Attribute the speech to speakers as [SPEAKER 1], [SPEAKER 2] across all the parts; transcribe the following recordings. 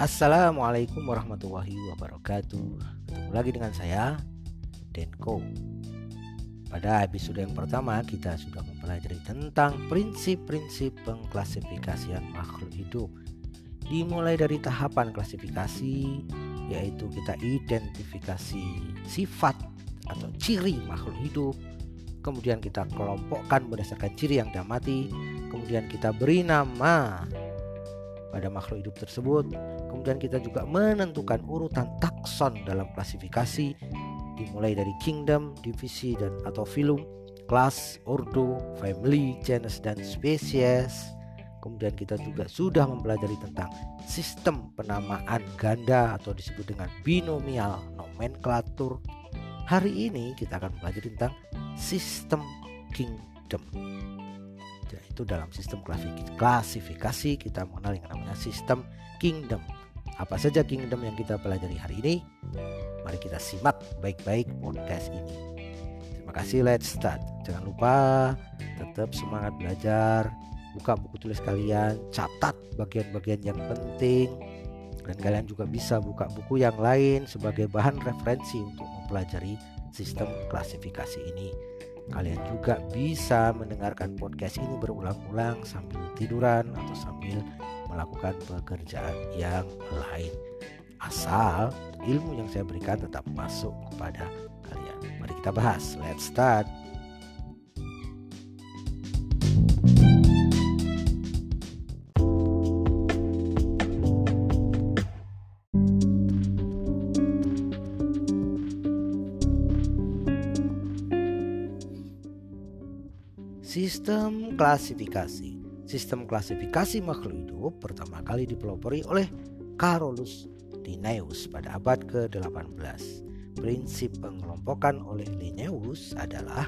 [SPEAKER 1] Assalamualaikum warahmatullahi wabarakatuh. Ketemu lagi dengan saya Denko. Pada episode yang pertama kita sudah mempelajari tentang prinsip-prinsip pengklasifikasian makhluk hidup. Dimulai dari tahapan klasifikasi yaitu kita identifikasi sifat atau ciri makhluk hidup. Kemudian kita kelompokkan berdasarkan ciri yang diamati Kemudian kita beri nama pada makhluk hidup tersebut. Kemudian kita juga menentukan urutan takson dalam klasifikasi dimulai dari kingdom, divisi dan atau filum, kelas, ordo, family, genus dan spesies. Kemudian kita juga sudah mempelajari tentang sistem penamaan ganda atau disebut dengan binomial nomenklatur. Hari ini kita akan mempelajari tentang sistem kingdom yaitu dalam sistem klasifikasi kita mengenal yang namanya sistem kingdom. Apa saja kingdom yang kita pelajari hari ini? Mari kita simak baik-baik podcast ini. Terima kasih, let's start. Jangan lupa tetap semangat belajar, buka buku tulis kalian, catat bagian-bagian yang penting, dan kalian juga bisa buka buku yang lain sebagai bahan referensi untuk mempelajari sistem klasifikasi ini. Kalian juga bisa mendengarkan podcast ini berulang-ulang sambil tiduran atau sambil melakukan pekerjaan yang lain. Asal ilmu yang saya berikan tetap masuk kepada kalian. Mari kita bahas. Let's start. Sistem klasifikasi. Sistem klasifikasi makhluk hidup pertama kali dipelopori oleh Carolus Linnaeus pada abad ke-18. Prinsip pengelompokan oleh Linnaeus adalah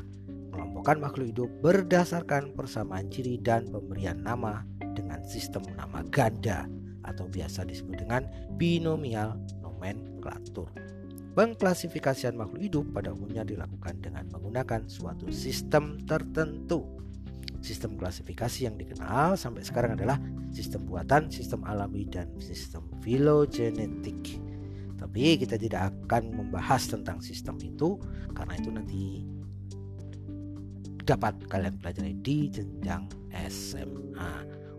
[SPEAKER 1] mengelompokkan makhluk hidup berdasarkan persamaan ciri dan pemberian nama dengan sistem nama ganda atau biasa disebut dengan binomial nomenklatur. Pengklasifikasian makhluk hidup pada umumnya dilakukan dengan menggunakan suatu sistem tertentu. Sistem klasifikasi yang dikenal sampai sekarang adalah sistem buatan, sistem alami, dan sistem filogenetik. Tapi kita tidak akan membahas tentang sistem itu karena itu nanti dapat kalian pelajari di jenjang SMA.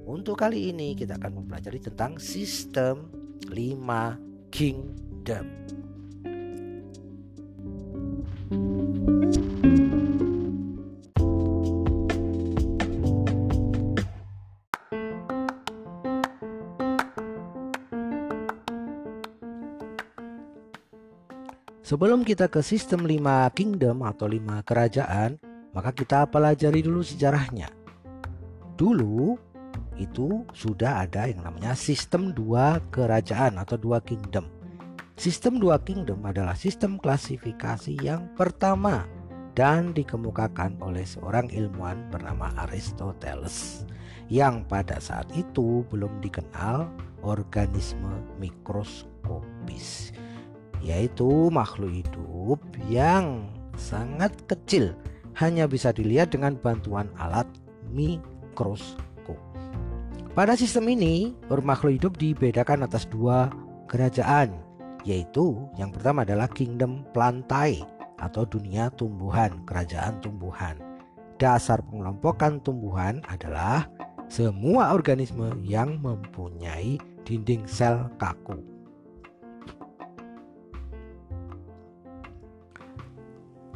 [SPEAKER 1] Untuk kali ini kita akan mempelajari tentang sistem 5 kingdom. Sebelum kita ke sistem 5 kingdom atau 5 kerajaan, maka kita pelajari dulu sejarahnya. Dulu itu sudah ada yang namanya sistem dua kerajaan atau dua kingdom. Sistem dua kingdom adalah sistem klasifikasi yang pertama dan dikemukakan oleh seorang ilmuwan bernama Aristoteles yang pada saat itu belum dikenal organisme mikroskopis yaitu makhluk hidup yang sangat kecil hanya bisa dilihat dengan bantuan alat mikroskop. Pada sistem ini, makhluk hidup dibedakan atas dua kerajaan, yaitu yang pertama adalah kingdom plantae atau dunia tumbuhan, kerajaan tumbuhan. Dasar pengelompokan tumbuhan adalah semua organisme yang mempunyai dinding sel kaku.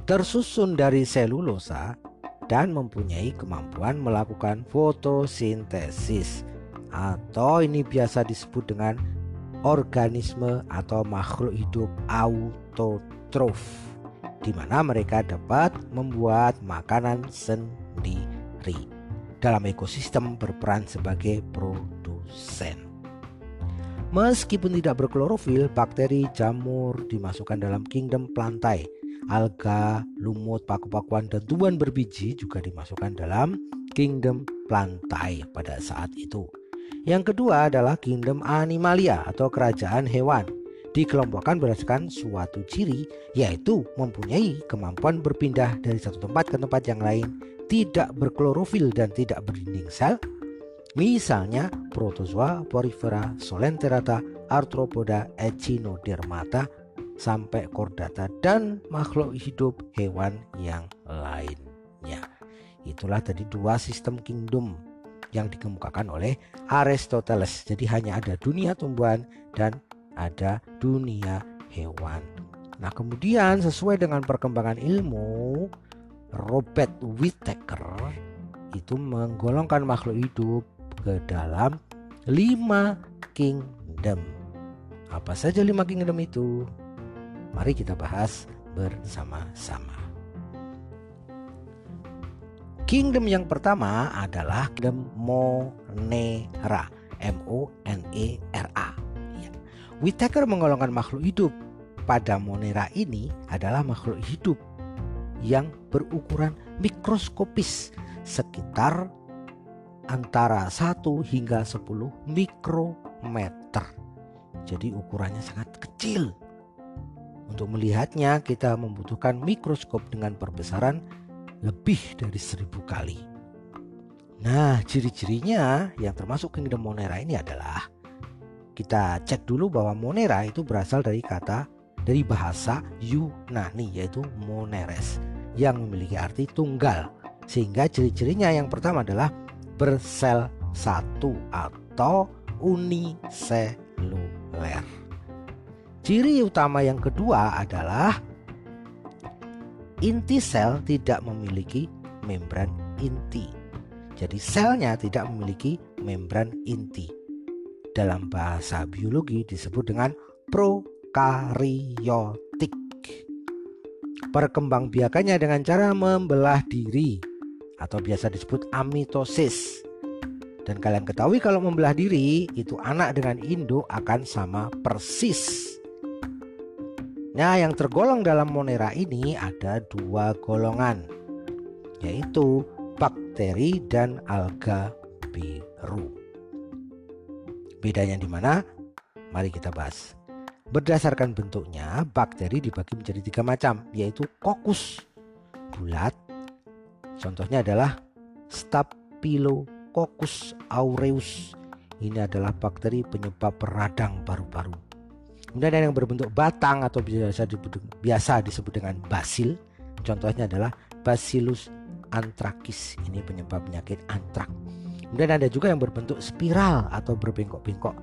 [SPEAKER 1] Tersusun dari selulosa dan mempunyai kemampuan melakukan fotosintesis atau ini biasa disebut dengan organisme atau makhluk hidup autotrof di mana mereka dapat membuat makanan sendiri dalam ekosistem berperan sebagai produsen. Meskipun tidak berklorofil, bakteri, jamur dimasukkan dalam kingdom plantae alga, lumut, paku-pakuan, dan tumbuhan berbiji juga dimasukkan dalam kingdom plantae pada saat itu. Yang kedua adalah kingdom animalia atau kerajaan hewan. Dikelompokkan berdasarkan suatu ciri yaitu mempunyai kemampuan berpindah dari satu tempat ke tempat yang lain, tidak berklorofil dan tidak berdinding sel, Misalnya protozoa, porifera, solenterata, arthropoda, echinodermata, sampai chordata dan makhluk hidup hewan yang lainnya. Itulah tadi dua sistem kingdom yang dikemukakan oleh Aristoteles. Jadi hanya ada dunia tumbuhan dan ada dunia hewan. Nah, kemudian sesuai dengan perkembangan ilmu, Robert Whittaker itu menggolongkan makhluk hidup ke dalam lima kingdom. Apa saja lima kingdom itu? Mari kita bahas bersama-sama. Kingdom yang pertama adalah kingdom Monera, M O N E R A. Ya. Whittaker menggolongkan makhluk hidup pada Monera ini adalah makhluk hidup yang berukuran mikroskopis sekitar antara 1 hingga 10 mikrometer. Jadi ukurannya sangat kecil. Untuk melihatnya kita membutuhkan mikroskop dengan perbesaran lebih dari seribu kali. Nah, ciri-cirinya yang termasuk kingdom Monera ini adalah kita cek dulu bahwa Monera itu berasal dari kata dari bahasa Yunani yaitu moneres yang memiliki arti tunggal. Sehingga ciri-cirinya yang pertama adalah bersel satu atau uniseluler. Ciri utama yang kedua adalah inti sel tidak memiliki membran inti. Jadi selnya tidak memiliki membran inti. Dalam bahasa biologi disebut dengan prokaryotik. Perkembangbiakannya dengan cara membelah diri atau biasa disebut amitosis. Dan kalian ketahui kalau membelah diri itu anak dengan induk akan sama persis. Nah yang tergolong dalam monera ini ada dua golongan yaitu bakteri dan alga biru. Bedanya di mana? Mari kita bahas. Berdasarkan bentuknya, bakteri dibagi menjadi tiga macam, yaitu kokus bulat, Contohnya adalah Staphylococcus aureus. Ini adalah bakteri penyebab radang paru-paru. Kemudian ada yang berbentuk batang atau biasa disebut, biasa disebut dengan basil. Contohnya adalah Bacillus anthracis. Ini penyebab penyakit antrak. Kemudian ada juga yang berbentuk spiral atau berbengkok-bengkok.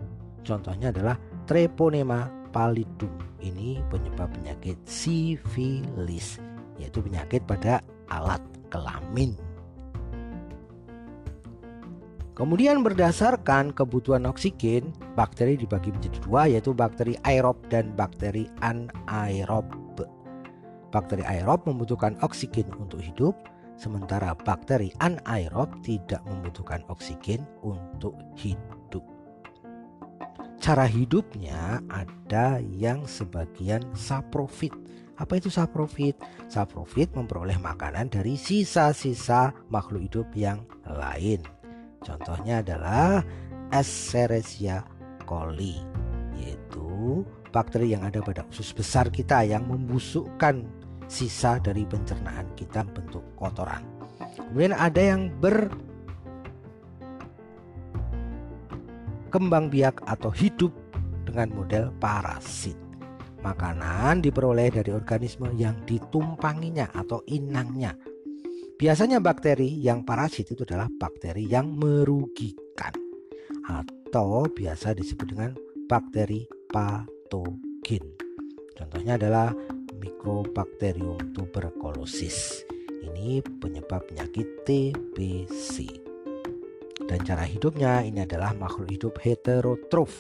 [SPEAKER 1] Contohnya adalah Treponema pallidum. Ini penyebab penyakit sifilis, yaitu penyakit pada alat kelamin. Kemudian berdasarkan kebutuhan oksigen, bakteri dibagi menjadi dua yaitu bakteri aerob dan bakteri anaerob. Bakteri aerob membutuhkan oksigen untuk hidup, sementara bakteri anaerob tidak membutuhkan oksigen untuk hidup. Cara hidupnya ada yang sebagian saprofit apa itu saprofit? Saprofit memperoleh makanan dari sisa-sisa makhluk hidup yang lain. Contohnya adalah Escherichia coli, yaitu bakteri yang ada pada usus besar kita yang membusukkan sisa dari pencernaan kita bentuk kotoran. Kemudian ada yang berkembang biak atau hidup dengan model parasit. Makanan diperoleh dari organisme yang ditumpanginya atau inangnya. Biasanya bakteri yang parasit itu adalah bakteri yang merugikan biasa disebut dengan bakteri patogen. Contohnya adalah Mycobacterium tuberculosis. Ini penyebab penyakit TBC. Dan cara hidupnya ini adalah makhluk hidup heterotrof.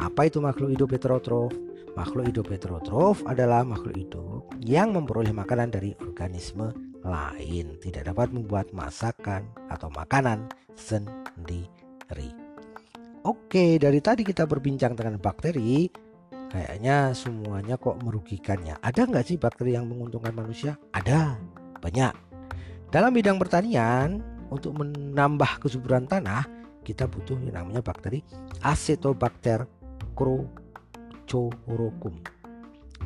[SPEAKER 1] Apa itu makhluk hidup heterotrof? Makhluk hidup heterotrof adalah makhluk hidup yang memperoleh makanan dari organisme lain, tidak dapat membuat masakan atau makanan sendiri. Oke, dari tadi kita berbincang dengan bakteri, kayaknya semuanya kok merugikannya. Ada nggak sih bakteri yang menguntungkan manusia? Ada, banyak. Dalam bidang pertanian, untuk menambah kesuburan tanah, kita butuh yang namanya bakteri Acetobacter Chorokum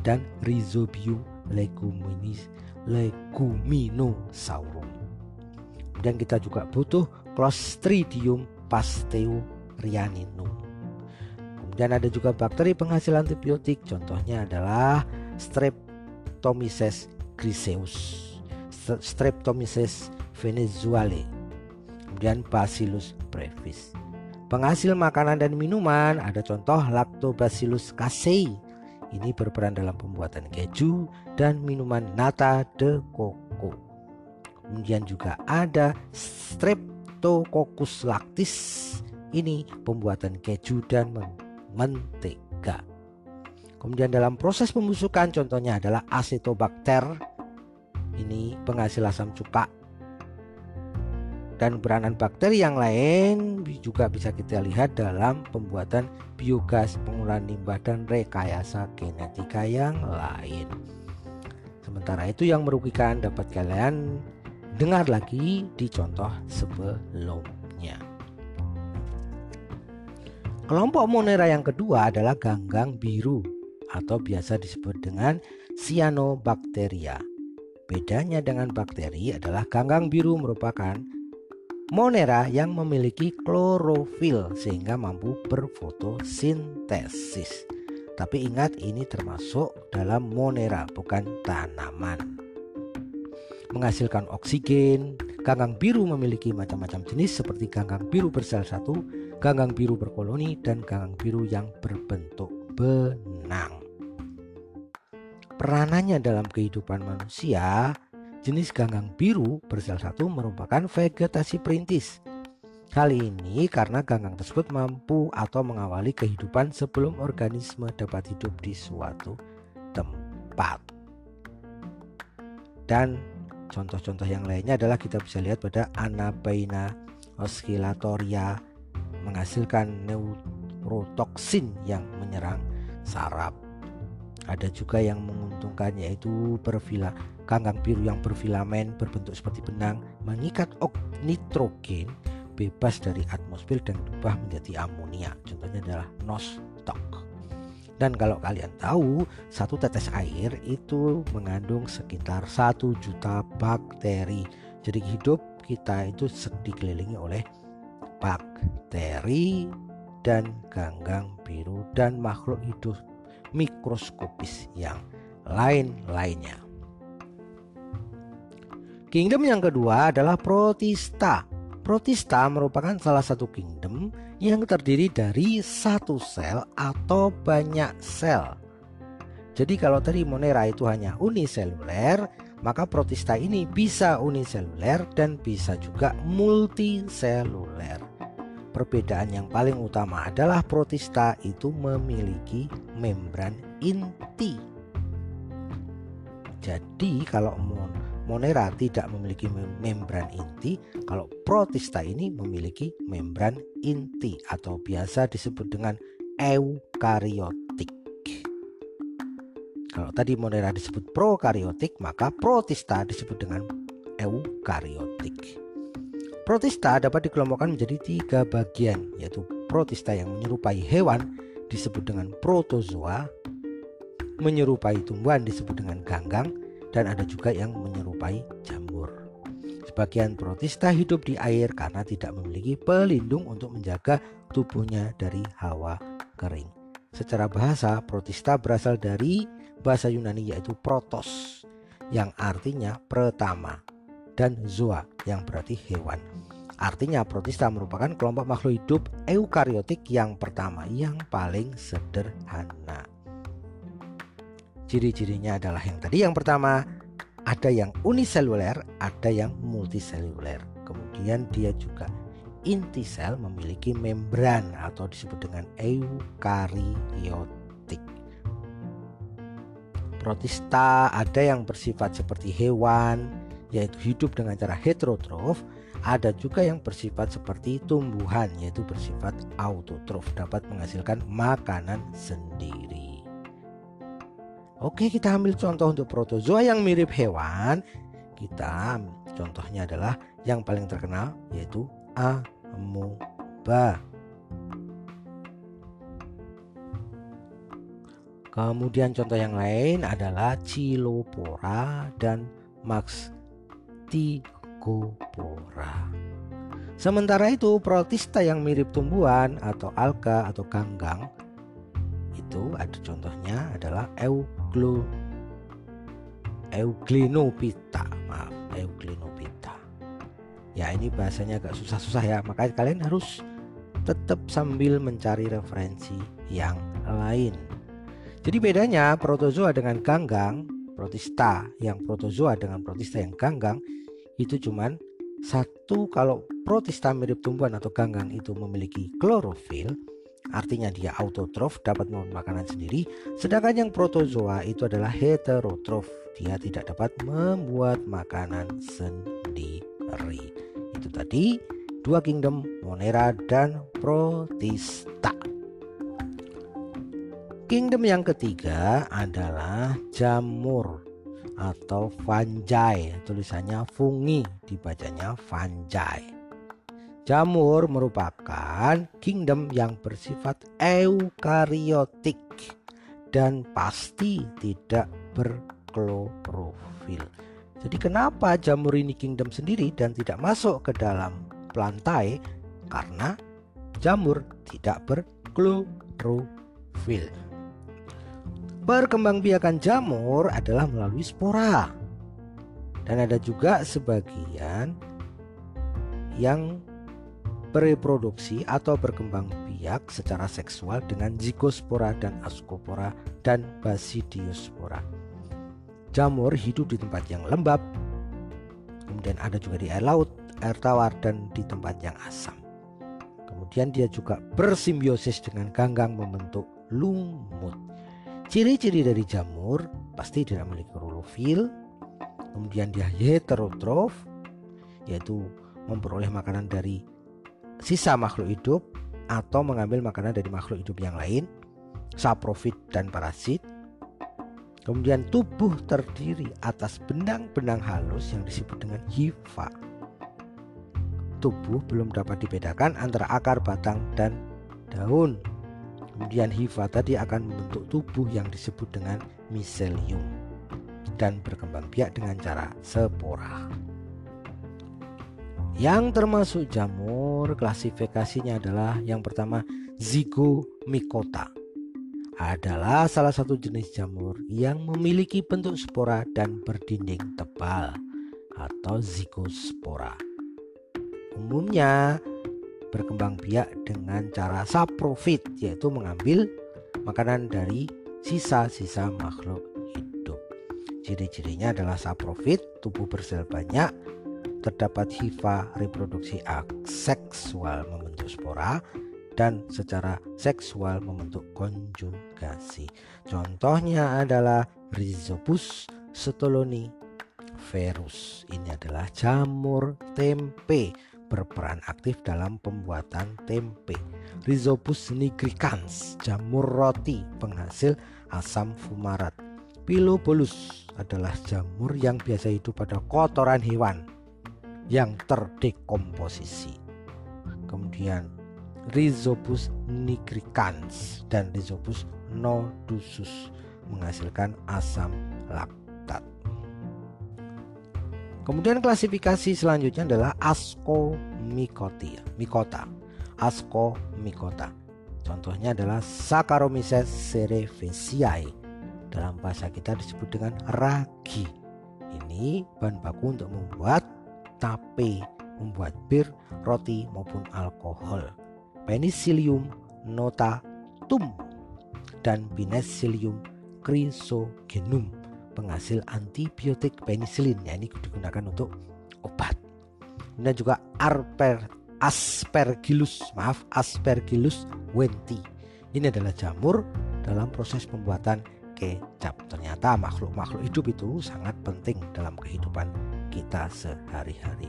[SPEAKER 1] dan Rhizobium leguminis leguminosaurum. Dan kita juga butuh Clostridium Pasteurianinum. Kemudian ada juga bakteri penghasil antibiotik, contohnya adalah Streptomyces griseus, Streptomyces venezuelae, kemudian Bacillus brevis. Penghasil makanan dan minuman ada contoh Lactobacillus casei. Ini berperan dalam pembuatan keju dan minuman nata de coco. Kemudian juga ada Streptococcus lactis. Ini pembuatan keju dan mentega. Kemudian dalam proses pembusukan contohnya adalah Acetobacter. Ini penghasil asam cuka. Dan peranan bakteri yang lain juga bisa kita lihat dalam pembuatan biogas, pengolahan limbah dan rekayasa genetika yang lain. Sementara itu yang merugikan dapat kalian dengar lagi di contoh sebelumnya. Kelompok Monera yang kedua adalah ganggang biru atau biasa disebut dengan cyanobacteria. Bedanya dengan bakteri adalah ganggang biru merupakan monera yang memiliki klorofil sehingga mampu berfotosintesis. Tapi ingat ini termasuk dalam monera bukan tanaman. Menghasilkan oksigen, ganggang biru memiliki macam-macam jenis seperti ganggang biru bersel satu, ganggang biru berkoloni, dan ganggang biru yang berbentuk benang. Peranannya dalam kehidupan manusia, jenis ganggang biru bersel satu merupakan vegetasi perintis. Hal ini karena ganggang tersebut mampu atau mengawali kehidupan sebelum organisme dapat hidup di suatu tempat. Dan contoh-contoh yang lainnya adalah kita bisa lihat pada Anabaina oscillatoria menghasilkan neurotoksin yang menyerang saraf. Ada juga yang menguntungkan yaitu perfila ganggang biru yang berfilamen berbentuk seperti benang mengikat nitrogen bebas dari atmosfer dan berubah menjadi amonia. Contohnya adalah nostoc. Dan kalau kalian tahu, satu tetes air itu mengandung sekitar satu juta bakteri. Jadi hidup kita itu dikelilingi oleh bakteri dan ganggang biru dan makhluk hidup mikroskopis yang lain-lainnya. Kingdom yang kedua adalah Protista. Protista merupakan salah satu kingdom yang terdiri dari satu sel atau banyak sel. Jadi kalau tadi Monera itu hanya uniseluler, maka protista ini bisa uniseluler dan bisa juga multiseluler. Perbedaan yang paling utama adalah protista itu memiliki membran inti. Jadi kalau monera tidak memiliki membran inti, kalau protista ini memiliki membran inti atau biasa disebut dengan eukariotik. Kalau tadi monera disebut prokariotik, maka protista disebut dengan eukariotik. Protista dapat dikelompokkan menjadi tiga bagian, yaitu protista yang menyerupai hewan disebut dengan protozoa, menyerupai tumbuhan disebut dengan ganggang, dan ada juga yang menyerupai jamur. Sebagian protista hidup di air karena tidak memiliki pelindung untuk menjaga tubuhnya dari hawa kering. Secara bahasa, protista berasal dari bahasa Yunani yaitu protos yang artinya pertama dan zoa yang berarti hewan. Artinya protista merupakan kelompok makhluk hidup eukariotik yang pertama yang paling sederhana. Ciri-cirinya adalah yang tadi yang pertama ada yang uniseluler, ada yang multiseluler. Kemudian dia juga inti sel memiliki membran atau disebut dengan eukariotik. Protista ada yang bersifat seperti hewan, yaitu hidup dengan cara heterotrof, ada juga yang bersifat seperti tumbuhan yaitu bersifat autotrof dapat menghasilkan makanan sendiri. Oke, kita ambil contoh untuk protozoa yang mirip hewan. Kita contohnya adalah yang paling terkenal yaitu amoeba. Kemudian contoh yang lain adalah Cilopora dan Max Tigopora. Sementara itu protista yang mirip tumbuhan atau alga atau ganggang itu ada contohnya adalah euglo euglinopita maaf euglinopita ya ini bahasanya agak susah-susah ya makanya kalian harus tetap sambil mencari referensi yang lain jadi bedanya protozoa dengan ganggang protista yang protozoa dengan protista yang ganggang itu cuman satu kalau protista mirip tumbuhan atau ganggang itu memiliki klorofil artinya dia autotrof dapat membuat makanan sendiri sedangkan yang protozoa itu adalah heterotrof. Dia tidak dapat membuat makanan sendiri. Itu tadi dua kingdom monera dan protista kingdom yang ketiga adalah jamur atau fungi tulisannya fungi dibacanya fungi Jamur merupakan kingdom yang bersifat eukariotik dan pasti tidak berklorofil. Jadi kenapa jamur ini kingdom sendiri dan tidak masuk ke dalam plantae? Karena jamur tidak berklorofil. Perkembangbiakan jamur adalah melalui spora. Dan ada juga sebagian yang bereproduksi atau berkembang biak secara seksual dengan zigospora dan ascopora dan basidiospora. Jamur hidup di tempat yang lembab, kemudian ada juga di air laut, air tawar, dan di tempat yang asam. Kemudian dia juga bersimbiosis dengan ganggang membentuk lumut. Ciri-ciri dari jamur pasti tidak memiliki klorofil, kemudian dia heterotrof, yaitu memperoleh makanan dari sisa makhluk hidup atau mengambil makanan dari makhluk hidup yang lain, saprofit dan parasit. Kemudian tubuh terdiri atas benang-benang halus yang disebut dengan hifa. Tubuh belum dapat dibedakan antara akar, batang, dan daun. Kemudian hifa tadi akan membentuk tubuh yang disebut dengan miselium dan berkembang biak dengan cara spora. Yang termasuk jamur klasifikasinya adalah yang pertama zigomycota adalah salah satu jenis jamur yang memiliki bentuk spora dan berdinding tebal atau zigospora. Umumnya berkembang biak dengan cara saprofit yaitu mengambil makanan dari sisa-sisa makhluk hidup. Ciri-cirinya adalah saprofit, tubuh bersel banyak, terdapat hifa reproduksi seksual membentuk spora dan secara seksual membentuk konjugasi. Contohnya adalah Rhizopus stoloni verus. Ini adalah jamur tempe berperan aktif dalam pembuatan tempe. Rhizopus nigricans, jamur roti penghasil asam fumarat. Pilobolus adalah jamur yang biasa hidup pada kotoran hewan yang terdekomposisi. Kemudian Rhizopus nigricans dan Rhizopus nodusus menghasilkan asam laktat. Kemudian klasifikasi selanjutnya adalah ascomycotia, mikota, ascomycota. Contohnya adalah Saccharomyces cerevisiae. Dalam bahasa kita disebut dengan ragi. Ini bahan baku untuk membuat tape, membuat bir, roti maupun alkohol. Penicillium notatum dan Penicillium chrysogenum penghasil antibiotik penicillin ya ini digunakan untuk obat. Kemudian juga arper, aspergillus, maaf aspergillus wenti. Ini adalah jamur dalam proses pembuatan kecap. Ternyata makhluk-makhluk hidup itu sangat penting dalam kehidupan kita sehari-hari.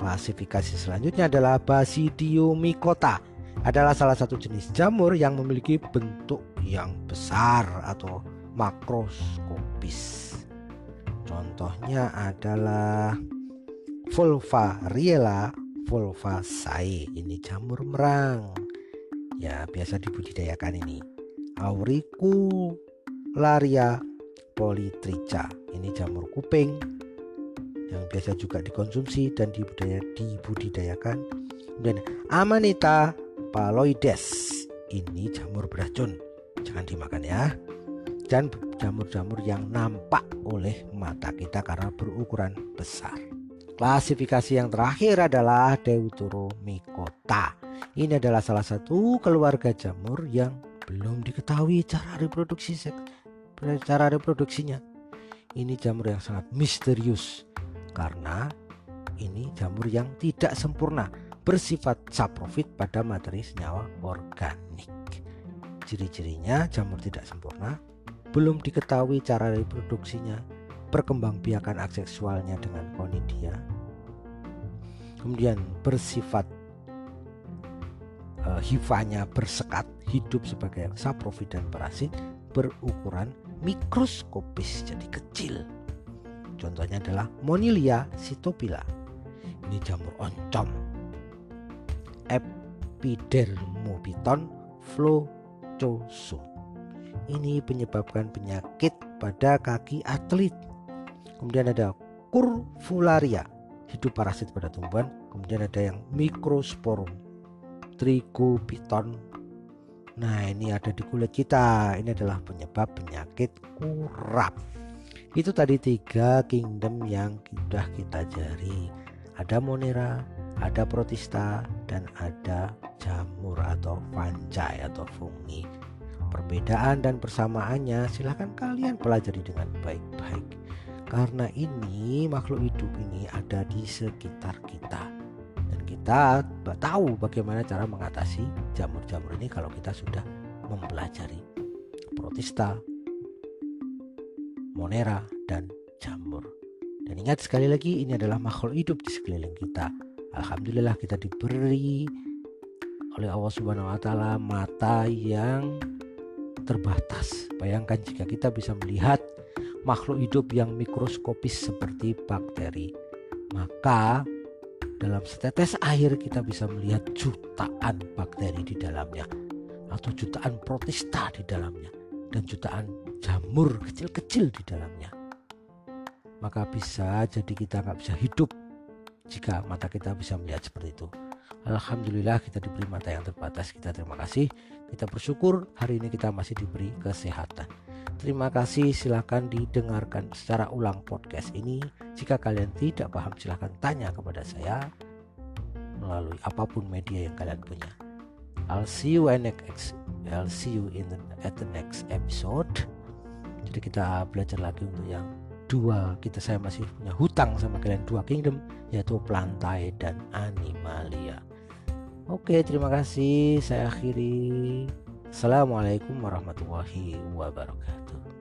[SPEAKER 1] Klasifikasi selanjutnya adalah Basidiomycota adalah salah satu jenis jamur yang memiliki bentuk yang besar atau makroskopis. Contohnya adalah Volvariella volvaceae. Ini jamur merang. Ya, biasa dibudidayakan ini. Auricularia polytricha. Ini jamur kuping yang biasa juga dikonsumsi dan dibudaya, dibudidayakan. Kemudian Amanita paloides. Ini jamur beracun. Jangan dimakan ya. Dan jamur-jamur yang nampak oleh mata kita karena berukuran besar. Klasifikasi yang terakhir adalah Deuteromycota. Ini adalah salah satu keluarga jamur yang belum diketahui cara reproduksi cara reproduksinya. Ini jamur yang sangat misterius karena ini jamur yang tidak sempurna, bersifat saprofit pada materi senyawa organik. Ciri-cirinya jamur tidak sempurna, belum diketahui cara reproduksinya, perkembangbiakan seksualnya dengan konidia. Kemudian bersifat uh, hifanya bersekat hidup sebagai saprofit dan parasit berukuran mikroskopis jadi kecil. Contohnya adalah Monilia sitopila. Ini jamur oncom. Epidermobiton flochosum. Ini penyebabkan penyakit pada kaki atlet. Kemudian ada curvularia hidup parasit pada tumbuhan. Kemudian ada yang microsporum trichobiton nah ini ada di kulit kita. Ini adalah penyebab penyakit kurap. Itu tadi tiga kingdom yang sudah kita jari. Ada monera ada protista dan ada jamur atau fungi atau fungi perbedaan dan persamaannya silahkan kalian pelajari dengan baik-baik karena ini makhluk hidup ini ada di sekitar kita dan kita tahu bagaimana cara mengatasi jamur-jamur ini kalau kita sudah mempelajari protista, monera dan jamur. Dan ingat sekali lagi ini adalah makhluk hidup di sekeliling kita. Alhamdulillah kita diberi oleh Allah Subhanahu wa taala mata yang terbatas. Bayangkan jika kita bisa melihat makhluk hidup yang mikroskopis seperti bakteri. Maka dalam setetes air kita bisa melihat jutaan bakteri di dalamnya atau jutaan protista di dalamnya dan jutaan jamur kecil-kecil di dalamnya. Maka bisa jadi kita nggak bisa hidup jika mata kita bisa melihat seperti itu. Alhamdulillah kita diberi mata yang terbatas. Kita terima kasih. Kita bersyukur hari ini kita masih diberi kesehatan. Terima kasih, silahkan didengarkan secara ulang podcast ini. Jika kalian tidak paham, silahkan tanya kepada saya melalui apa pun media yang kalian punya. I'll see you in next I'll see you in the, at the next episode. Jadi kita belajar lagi untuk yang dua kita saya masih punya hutang sama kalian dua kingdom yaitu plantae dan animalia. Oke, terima kasih. Saya akhiri. Assalamualaikum warahmatullahi wabarakatuh.